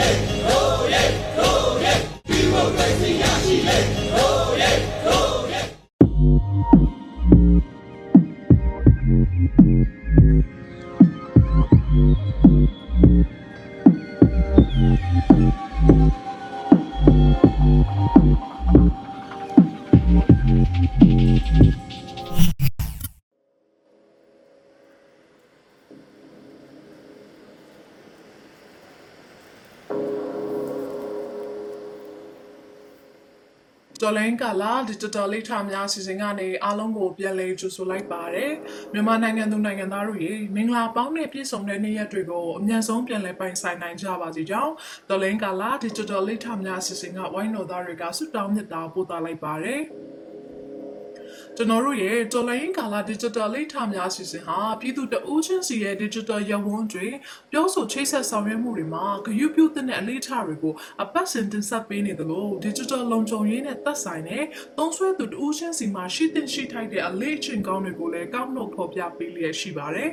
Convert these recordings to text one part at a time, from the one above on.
လေ တော်လိုင်းကလာ digital လိထများအစီအစဉ်ကနေအားလုံးကိုပြန်လည်ကြိုဆိုလိုက်ပါတယ်မြန်မာနိုင်ငံသူနိုင်ငံသားတို့ရေမင်္ဂလာပေါင်းနဲ့ပြည့်စုံတဲ့နေ့ရက်တွေကိုအမြန်ဆုံးပြန်လည်ပိုင်ဆိုင်နိုင်ကြပါစေကြောင်းတော်လိုင်းကလာ digital လိထများအစီအစဉ်ကဝိုင်းတော်သားတွေကဆုတောင်းမြတ်တာပို့သလိုက်ပါတယ် ကျွန်တော်တို့ရဲ့တော်လိုင်းကာလာ digital လိထများအစီအစဉ်ဟာပြည်သူတအူးချင်းစီရဲ့ digital ရဝန်းတွေပြောဆိုချိတ်ဆက်ဆောင်ရွက်မှုတွေမှာဂရုပြုတဲ့အလေးထားတွေကိုအပတ်စဉ်တင်ဆက်ပေးနေသလို digital လုံခြုံရေးနဲ့သက်ဆိုင်တဲ့သုံးစွဲသူတအူးချင်းစီမှာရှိသင့်ရှိထိုက်တဲ့အလေးအချင်းကောင်းတွေကိုလည်းကောက်နှုတ်ဖော်ပြပေးလျက်ရှိပါတယ်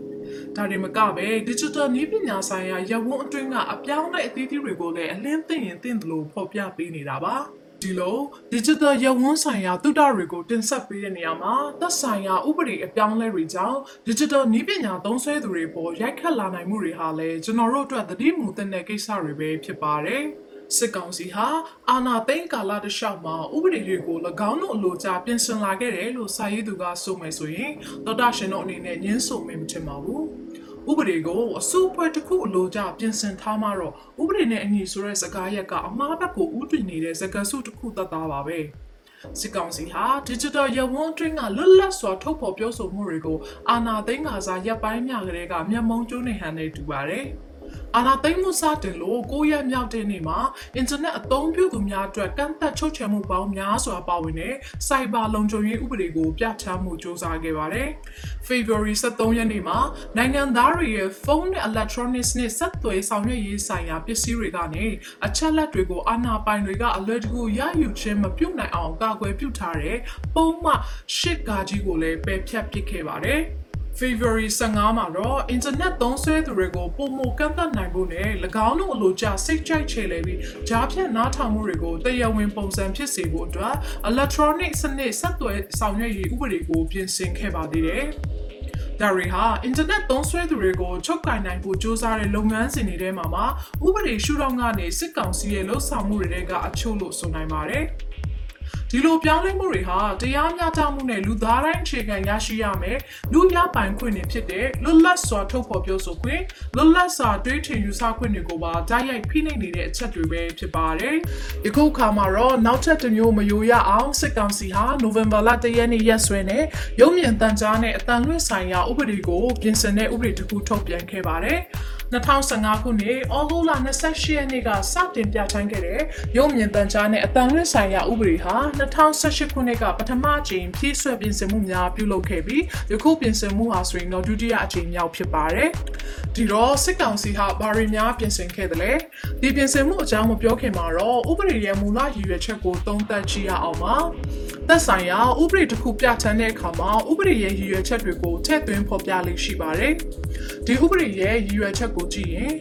။ဒါတွေမကပဲ digital နည်းပညာဆိုင်ရာရဝန်းအတွင်းကအပြောင်းအလဲအသီးသီးတွေကိုလည်းအလင်းသိရင်သိတယ်လို့ဖော်ပြပေးနေတာပါ။ ဒီလို digital ရဝန်းဆိုင်ရာသုတတွေကိုတင်ဆက်ပေးတဲ့နေရာမှာသက်ဆိုင်ရာဥပဒေအပြောင်းအလဲတွေကြောင့် digital နည်းပညာသုံးစွဲသူတွေပေါ်ရိုက်ခတ်လာနိုင်မှုတွေဟာလည်းကျွန်တော်တို့အတွက်သတိမူသင့်တဲ့ကိစ္စတွေပဲဖြစ်ပါတယ်။စစ်ကောင်စီဟာအာဏာသိမ်းကာလတစ်လျှောက်မှာဥပဒေတွေကို၎င်းတို့အလိုကျပြင်ဆင်လာခဲ့တယ်လို့စာရေးသူကဆိုမယ်ဆိုရင်သောတာရှင်တို့အနေနဲ့ညှင်းဆိုမယ်မထင်ပါဘူး။ ဥပဒေကိုအစိုးအဖွဲ့တစ်ခုအလိုကျပြင်ဆင်ထားမှတော့ဥပဒေနဲ့အညီဆိုတဲ့စကားရက်ကအမှားဘက်ကိုဥတည်နေတဲ့စကားစုတစ်ခုသတ်သားပါပဲ။စစ်ကောင်စီဟာ digital ရဝန်းအတွင်းကလွတ်လပ်စွာထုတ်ဖော်ပြောဆိုမှုတွေကိုအာဏာသိမ်းကစားရပ်ပိုင်းမြကလေးကမျက်မှောင်ကျိုးနေဟန်နေတူပါတယ်။ အာနာသိမ်းမှုစတင်လို့ကိုရက်မြောက်တဲ့နေ့မှာအင်တာနက်အသုံးပြုသူများအတွက်ကန့်သက်ချုပ်ချယ်မှုပေါင်းများစွာပါဝင်တဲ့စိုက်ဘာလုံခြုံရေးဥပဒေကိုပြဋ္ဌာန်းမှုစ조사ခဲ့ပါတယ်။ February 23ရက်နေ့မှာနိုင်ငံသားတွေရဲ့ဖုန်းနဲ့ electronics နဲ့ဆက်သွယ်ဆောင်ရွက်ရေးဆိုင်ရာပစ္စည်းတွေကနေအချက်လက်တွေကိုအာဏာပိုင်တွေကအလွယ်တကူရယူခြင်းမပြုနိုင်အောင်ကာကွယ်ပြုထားတဲ့ပုံမှန်ရှစ်ကာကြီးကိုလည်းပယ်ဖြတ်ပစ်ခဲ့ပါတယ်။ February 15မှာတော့ internet သုံးစွဲသူတွေကိုပုံမကန့်သတ်နိုင်ဖို့နဲ့၎င်းတို့အလိုကျစိတ်ကြိုက်ချေလေပြီးကြားဖြတ်နားထောင်မှုတွေကိုတရားဝင်ပုံစံဖြစ်စေဖို့အတွက် electronic စနစ်ဆက်သွယ်ဆောင်ရွက်ရေးဥပဒေကိုပြင်ဆင်ခဲ့ပါသေးတယ်။ဒါတွေဟာအင်တာနက်သုံးစွဲသူတွေကိုချုပ်ကင်နိုင်ဖို့စ조사တဲ့လုပ်ငန်းစဉ်တွေထဲမှာမှာဥပဒေရှုထောင့်ကနေစစ်ကောင်စီရဲ့လှုပ်ဆောင်မှုတွေကအချို့လို့ဆိုနိုင်ပါတယ်။ ဒီလိုပြောင်းလဲမှုတွေဟာတရားမျှတမှုနဲ့လူသားတိုင်းအခြေခံရရှိရမယ်လူရပိုင်ခွင့်တွေဖြစ်တဲ့လွတ်လပ်စွာထုတ်ဖော်ပြောဆိုခွင့်လွတ်လပ်စွာတွေးထင်ယူဆခွင့်တွေကိုပါတိုက်ရိုက်ဖိနှိပ်နေတဲ့အချက်တွေပဲဖြစ်ပါတယ်။ဒီခုအခါမှာတော့နောက်ထပ်တစ်မျိုးမယိုရအောင်စစ်ကောင်စီဟာနိုဝင်ဘာလ၁ရက်နေ့ရက်စွဲနဲ့ရုံးမြင့်တန်ကြားနဲ့အတန်လွင့်ဆိုင်ရာဥပဒေကိုပြင်ဆင်တဲ့ဥပဒေတစ်ခုထုတ်ပြန်ခဲ့ပါတယ်။ 2015ခုနှစ်ဩဂုတ်လ28ရက်နေ့ကစတင်ပြဋ္ဌာန်းခဲ့တဲ့ရုံမြင့်တန်ကြားနဲ့အတန်လွင့်ဆိုင်ရာဥပဒေဟာ2018ခုနှစ်ကပထမအကြိမ်ဖြည့်ဆွက်ပြင်ဆင်မှုများပြုလုပ်ခဲ့ပြီးယခုပြင်ဆင်မှုဟာဆိုရင်တော့ဒုတိယအကြိမ်မြောက်ဖြစ်ပါတယ်။ဒီတော့စစ်ကောင်စီဟာဘာတွေများပြင်ဆင်ခဲ့တယ်လဲ။ဒီပြင်ဆင်မှုအကြောင်းမပြောခင်မှာတော့ဥပဒေရဲ့မူလရည်ရွယ်ချက်ကိုသုံးသပ်ကြည့်ရအောင်ပါ။ သက်ဆိုင်ရာဥပဒေတစ်ခုပြဋ္ဌာန်းတဲ့အခါမှာဥပဒေရဲ့ရည်ရွယ်ချက်တွေကိုထည့်သွင်းဖော်ပြလိမ့်ရှိပါတယ်။ဒီဥပဒေရဲ့ရည်ရွယ်ချက်ကိုကြည့်ရင်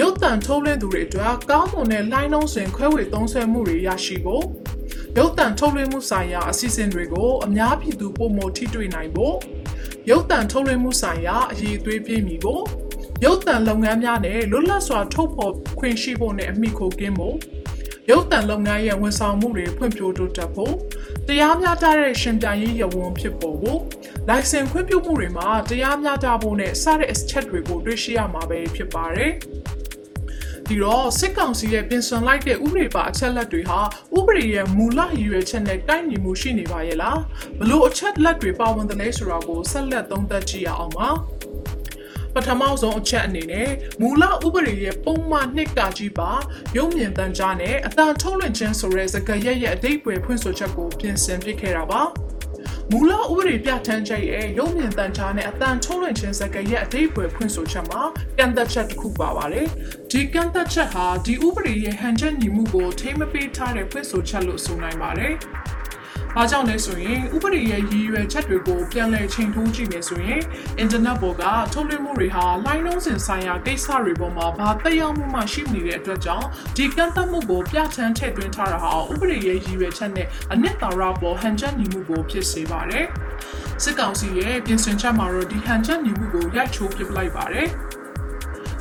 ရုပ်တံထုတ်လွှင့်သူတွေအတွက်ကောင်းမွန်တဲ့လိုင်းလုံးစဉ်ခွဲဝေသုံးစွဲမှုတွေရရှိဖို့ရုပ်တံထုတ်လွှင့်မှုဆိုင်ရာအစီအစဉ်တွေကိုအများပြည်သူပုံမထိတွေ့နိုင်ဖို့ရုပ်တံထုတ်လွှင့်မှုဆိုင်ရာအရေးအသွေးပြည့်မီဖို့ရုပ်တံလုပ်ငန်းများနဲ့လွတ်လပ်စွာထုတ်ဖော်ခွင့်ရှိဖို့နဲ့အမိခိုကင်းဖို့ ရုပ်တံလုပ်ငန်းရဲ့ဝန်ဆောင်မှုတွေဖွံ့ဖြိုးတိုးတက်ဖို့တရားမျှတတဲ့ရှင်ပြိုင်ရေးရဝန်ဖြစ်ပေါ်ဖို့လိုင်စင်ခွင့်ပြုမှုတွေမှာတရားမျှတဖို့နဲ့စတဲ့အချက်တွေကိုတွေ့ရှိရမှာပဲဖြစ်ပါတယ်။ဒီတော့စစ်ကောင်စီရဲ့ပြင်ဆင်လိုက်တဲ့ဥပဒေပါအချက်လက်တွေဟာဥပဒေရဲ့မူလရည်ရွယ်ချက်နဲ့ကိုက်ညီမှုရှိနေပါရဲ့လားဘလို့အချက်လက်တွေပါဝင်တယ်လဲဆိုတာကိုဆက်လက်သုံးသပ်ကြည့်ရအောင်ပါ ပထမဆုံးအချက်အနေနဲ့မူလဥပဒေရဲ့ပုံမှန်နှစ်ကကြီးပါရုံမြင့်တန်းကြားနဲ့အတန်ထုတ်လွှင့်ခြင်းဆိုတဲ့စကားရက်ရဲ့အတိတ်ပွဲဖွင့်ဆိုချက်ကိုပြင်ဆင်ပြခဲ့တာပါမူလဥပဒေပြဋ္ဌာန်းချက်ရဲ့ရုံမြင့်တန်ချားနဲ့အတန်ထုတ်လွှင့်ခြင်းစကားရဲ့အတိတ်ပွဲဖွင့်ဆိုချက်မှာကန့်သက်ချက်တစ်ခုပါပါတယ်။ဒီကန့်သက်ချက်ဟာဒီဥပဒေရဲ့ဟန်ချက်ညီမှုကိုထိမ့်မပေးထားတဲ့ဖွင့်ဆိုချက်လို့ဆိုနိုင်ပါတယ်။ ဘာကြောင့်လဲဆိုရင်ဥပဒေရဲ့ရည်ရွယ်ချက်တွေကိုပြန်လည်ချိန်ထိုးကြည့်မယ်ဆိုရင်အင်တာနက်ပေါ်ကထုတ်လွှင့်မှုတွေဟာလိုင်းလုံးစင်ဆိုင်ရာကိစ္စတွေပေါ်မှာဘာသက်ရောက်မှုမှရှိမနေတဲ့အတွက်ကြောင့်ဒီကန့်သတ်မှုကိုပြဋ္ဌာန်းထည့်သွင်းထားတာဟာဥပဒေရဲ့ရည်ရွယ်ချက်နဲ့အနှစ်သာရပေါ်ဟန်ချက်ညီမှုကိုဖြစ်စေပါတယ်။စစ်ကောင်စီရဲ့ပြင်ဆင်ချက်မှာတော့ဒီဟန်ချက်ညီမှုကိုရိုက်ချိုးပစ်လိုက်ပါတယ်။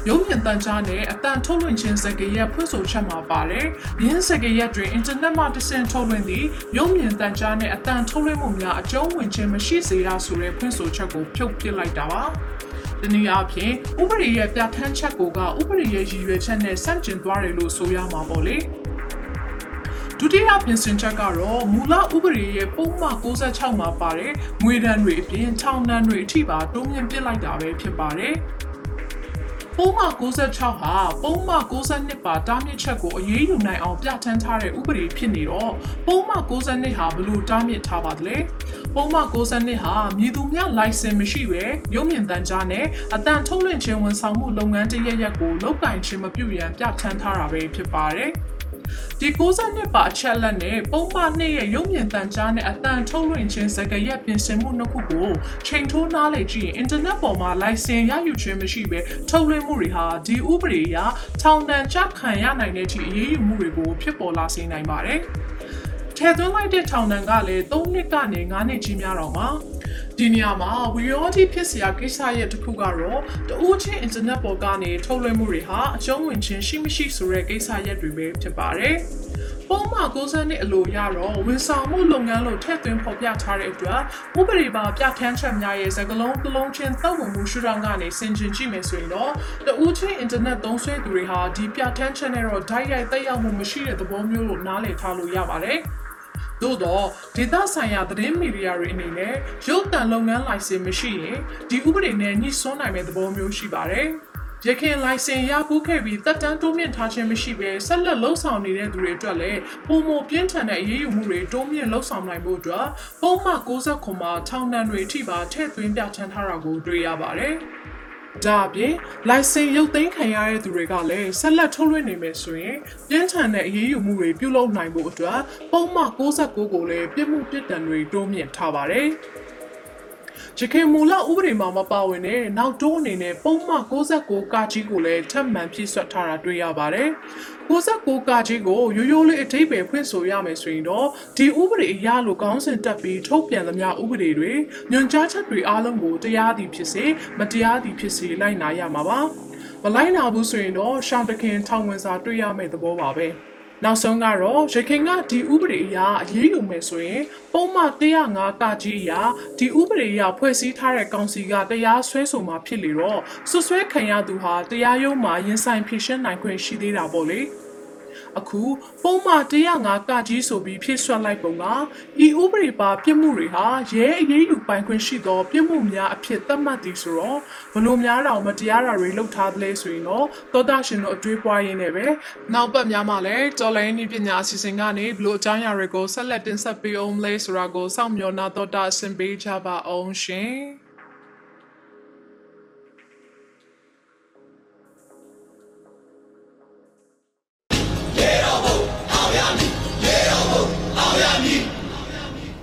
ရုံးမြင့်တန်ကြားနဲ့အတန်ထုတ်လွှင့်ခြင်းစကားရက်ဖွင့်ဆိုချက်မှာပါတယ်။ရင်းစကားရက်တွင်အင်တာနက်မှတဆင့်ထုတ်လွှင့်သည့်ရုံးမြင့်တန်ကြားနဲ့အတန်ထုတ်လွှင့်မှုများအကျုံးဝင်ခြင်းမရှိစေရဆိုတဲ့ဖွင့်ဆိုချက်ကိုဖြုတ်ပစ်လိုက်တာပါ။ဒီနည်းအားဖြင့်ဥပဒေရဲ့ပြဋ္ဌာန်းချက်ကိုကဥပဒေရဲ့ရည်ရွယ်ချက်နဲ့ဆန့်ကျင်သွားတယ်လို့ဆိုရမှာပေါ့လေ။ဒုတိယပြင်ဆင်ချက်ကတော့မူလဥပဒေရဲ့ပုံမှန်66မှာပါတဲ့ငွေဒဏ်တွေအပြင်ထောင်ဒဏ်တွေအထိပါတိုးမြင့်ပစ်လိုက်တာပဲဖြစ်ပါတယ်။ ပုံမှန်66ဟာပုံမှန်62ပါတားမြစ်ချက်ကိုအရေးယူနိုင်အောင်ပြဋ္ဌာန်းထားတဲ့ဥပဒေဖြစ်နေတော့ပုံမှန်62ဟာဘလို့တားမြစ်ထားပါသလဲပုံမှန်62ဟာမြည်သူများ license မရှိပဲရုံမြင့်တန်းကြားနဲ့အတန်ထုတ်လွှင့်ခြင်းဝန်ဆောင်မှုလုပ်ငန်းတရရက်ကိုလုပ်ကင်ခြင်းမပြုရန်ပြဋ္ဌာန်းထားတာပဲဖြစ်ပါတယ် ဒီ62ပါအချက်လက်နဲ့ပုံမှန်နှစ်ရဲ့ရုပ်မြင်သံကြားနဲ့အတန်ထုတ်လွှင့်ခြင်းစကားရက်ပြင်ဆင်မှုနှစ်ခုကိုချိန်ထိုးနားလည်ကြည့်ရင်အင်တာနက်ပေါ်မှာလိုင်စင်ရယူခြင်းမရှိဘဲထုတ်လွှင့်မှုတွေဟာဒီဥပဒေအရထောင်ဒဏ်ကျခံရနိုင်တဲ့အထိအရေးယူမှုတွေကိုဖြစ်ပေါ်လာစေနိုင်ပါတယ်။ထဲသွင်းလိုက်တဲ့ထောင်ဒဏ်ကလည်း3နှစ်ကနေ9နှစ်ကြီးများတော့မှာ ဒီနေရာမှာဝီရောတိဖြစ်စရာကိစ္စရဲ့တစ်ခုကတော့တူးချင်းအင်တာနက်ပေါ်ကနေထုတ်လွှင့်မှုတွေဟာအကျုံးဝင်ခြင်းရှိမရှိဆိုတဲ့ကိစ္စရပ်တွေပဲဖြစ်ပါတယ်။ပုံမှန်60နှစ်အလိုရတော့ဝန်ဆောင်မှုလုပ်ငန်းလို့ထည့်သွင်းဖော်ပြထားတဲ့အတွက်ဥပဒေပါပြဋ္ဌာန်းချက်များရဲ့စကလုံးတစ်လုံးချင်းသက်ဝင်မှုရှုထောင့်ကနေဆင်ခြင်ကြည့်မယ်ဆိုရင်တော့တူးချင်းအင်တာနက်သုံးစွဲသူတွေဟာဒီပြဋ္ဌာန်းချက်နဲ့တော့ဓာတ်ရိုက်သက်ရောက်မှုမရှိတဲ့သဘောမျိုးလို့နားလည်ထားလို့ရပါတယ်။ သို့တော့ဒေသဆိုင်ရာသတင်းမီဒီယာတွေအနေနဲ့ရုပ်သံလုပ်ငန်းလိုင်စင်မရှိရင်ဒီဥပဒေနဲ့ညှိစွန်းနိုင်တဲ့သဘောမျိုးရှိပါတယ်။ရခင်လိုင်စင်ရပူးခဲ့ပြီးတက်တန်းတိုးမြင့်ထားခြင်းမရှိဘဲဆက်လက်လှုပ်ဆောင်နေတဲ့သူတွေအတွက်လည်းပုံမပြင်းထန်တဲ့အရေးယူမှုတွေတိုးမြင့်လှုပ်ဆောင်နိုင်ဖို့အတွက်ပုံမှန်69မှာထောင်ဒဏ်တွေအထိပါထည့်သွင်းပြဋ္ဌာန်းထားတာကိုတွေ့ရပါတယ်။ ဒါအပြင်လိုင်စင်ရုပ်သိမ်းခံရတဲ့သူတွေကလည်းဆက်လက်ထုတ်လွှင့်နေမယ်ဆိုရင်ပြင်းထန်တဲ့အရေးယူမှုတွေပြုလုပ်နိုင်ဖို့အတွက်ပုံမှန်69ကိုလည်းပြစ်မှုပြစ်ဒဏ်တွေတိုးမြင့်ထားပါတယ်။ ရခိုင်မူလဥပဒေမှာမပါဝင်တဲ့နောက်တိုးအနေနဲ့ပုံမှန်69ကကြီးကိုလည်းထပ်မံဖြည့်ဆွတ်ထားတာတွေ့ရပါတယ်။69ကကြီးကိုရိုးရိုးလေးအထိပ္ပယ်ဖွင့်ဆိုရမယ်ဆိုရင်တော့ဒီဥပဒေအရလိုကောင်းစဉ်တက်ပြီးထုတ်ပြန်သမျှဥပဒေတွေညွှန်ကြားချက်တွေအားလုံးကိုတရားသည်ဖြစ်စေမတရားသည်ဖြစ်စေလိုက်နာရမှာပါ။မလိုက်နာဘူးဆိုရင်တော့ရှောင်းတခင်ထောင်ဝင်စာတွေ့ရမယ့်သဘောပါပဲ။ နောက်ဆုံးကတော့ရခိုင်ကဒီဥပဒေအရအရေးယူမယ်ဆိုရင်ပုံမှန်105ကကြီးအရဒီဥပဒေအရဖွဲ့စည်းထားတဲ့ကောင်စီကတရားစွဲဆိုမှာဖြစ်လေတော့ဆွဆွဲခံရသူဟာတရားရုံးမှာရင်ဆိုင်ဖြေရှင်းနိုင်ခွင့်ရှိသေးတာပေါ့လေ။ အခုပုံမှန်105ကကြီးဆိုပြီးဖြည့်ဆွတ်လိုက်ပုံကဤဥပဒေပါပြစ်မှုတွေဟာရဲအရေးယူပိုင်ခွင့်ရှိသောပြစ်မှုများအဖြစ်သတ်မှတ်သည်ဆိုတော့ဘလို့များတော့မတရားတာတွေလုပ်ထားသလဲဆိုရင်တော့သောတာရှင်တို့အတွေးပွားရင်းနဲ့ပဲနောက်ပတ်များမှလည်းတော်လိုင်းနည်းပညာအစီအစဉ်ကနေဘလို့အကြောင်းအရာတွေကိုဆက်လက်တင်ဆက်ပေးအောင်လဲဆိုတာကိုစောင့်မျှော်နာတော်တာအဆင်ပေးကြပါအောင်ရှင်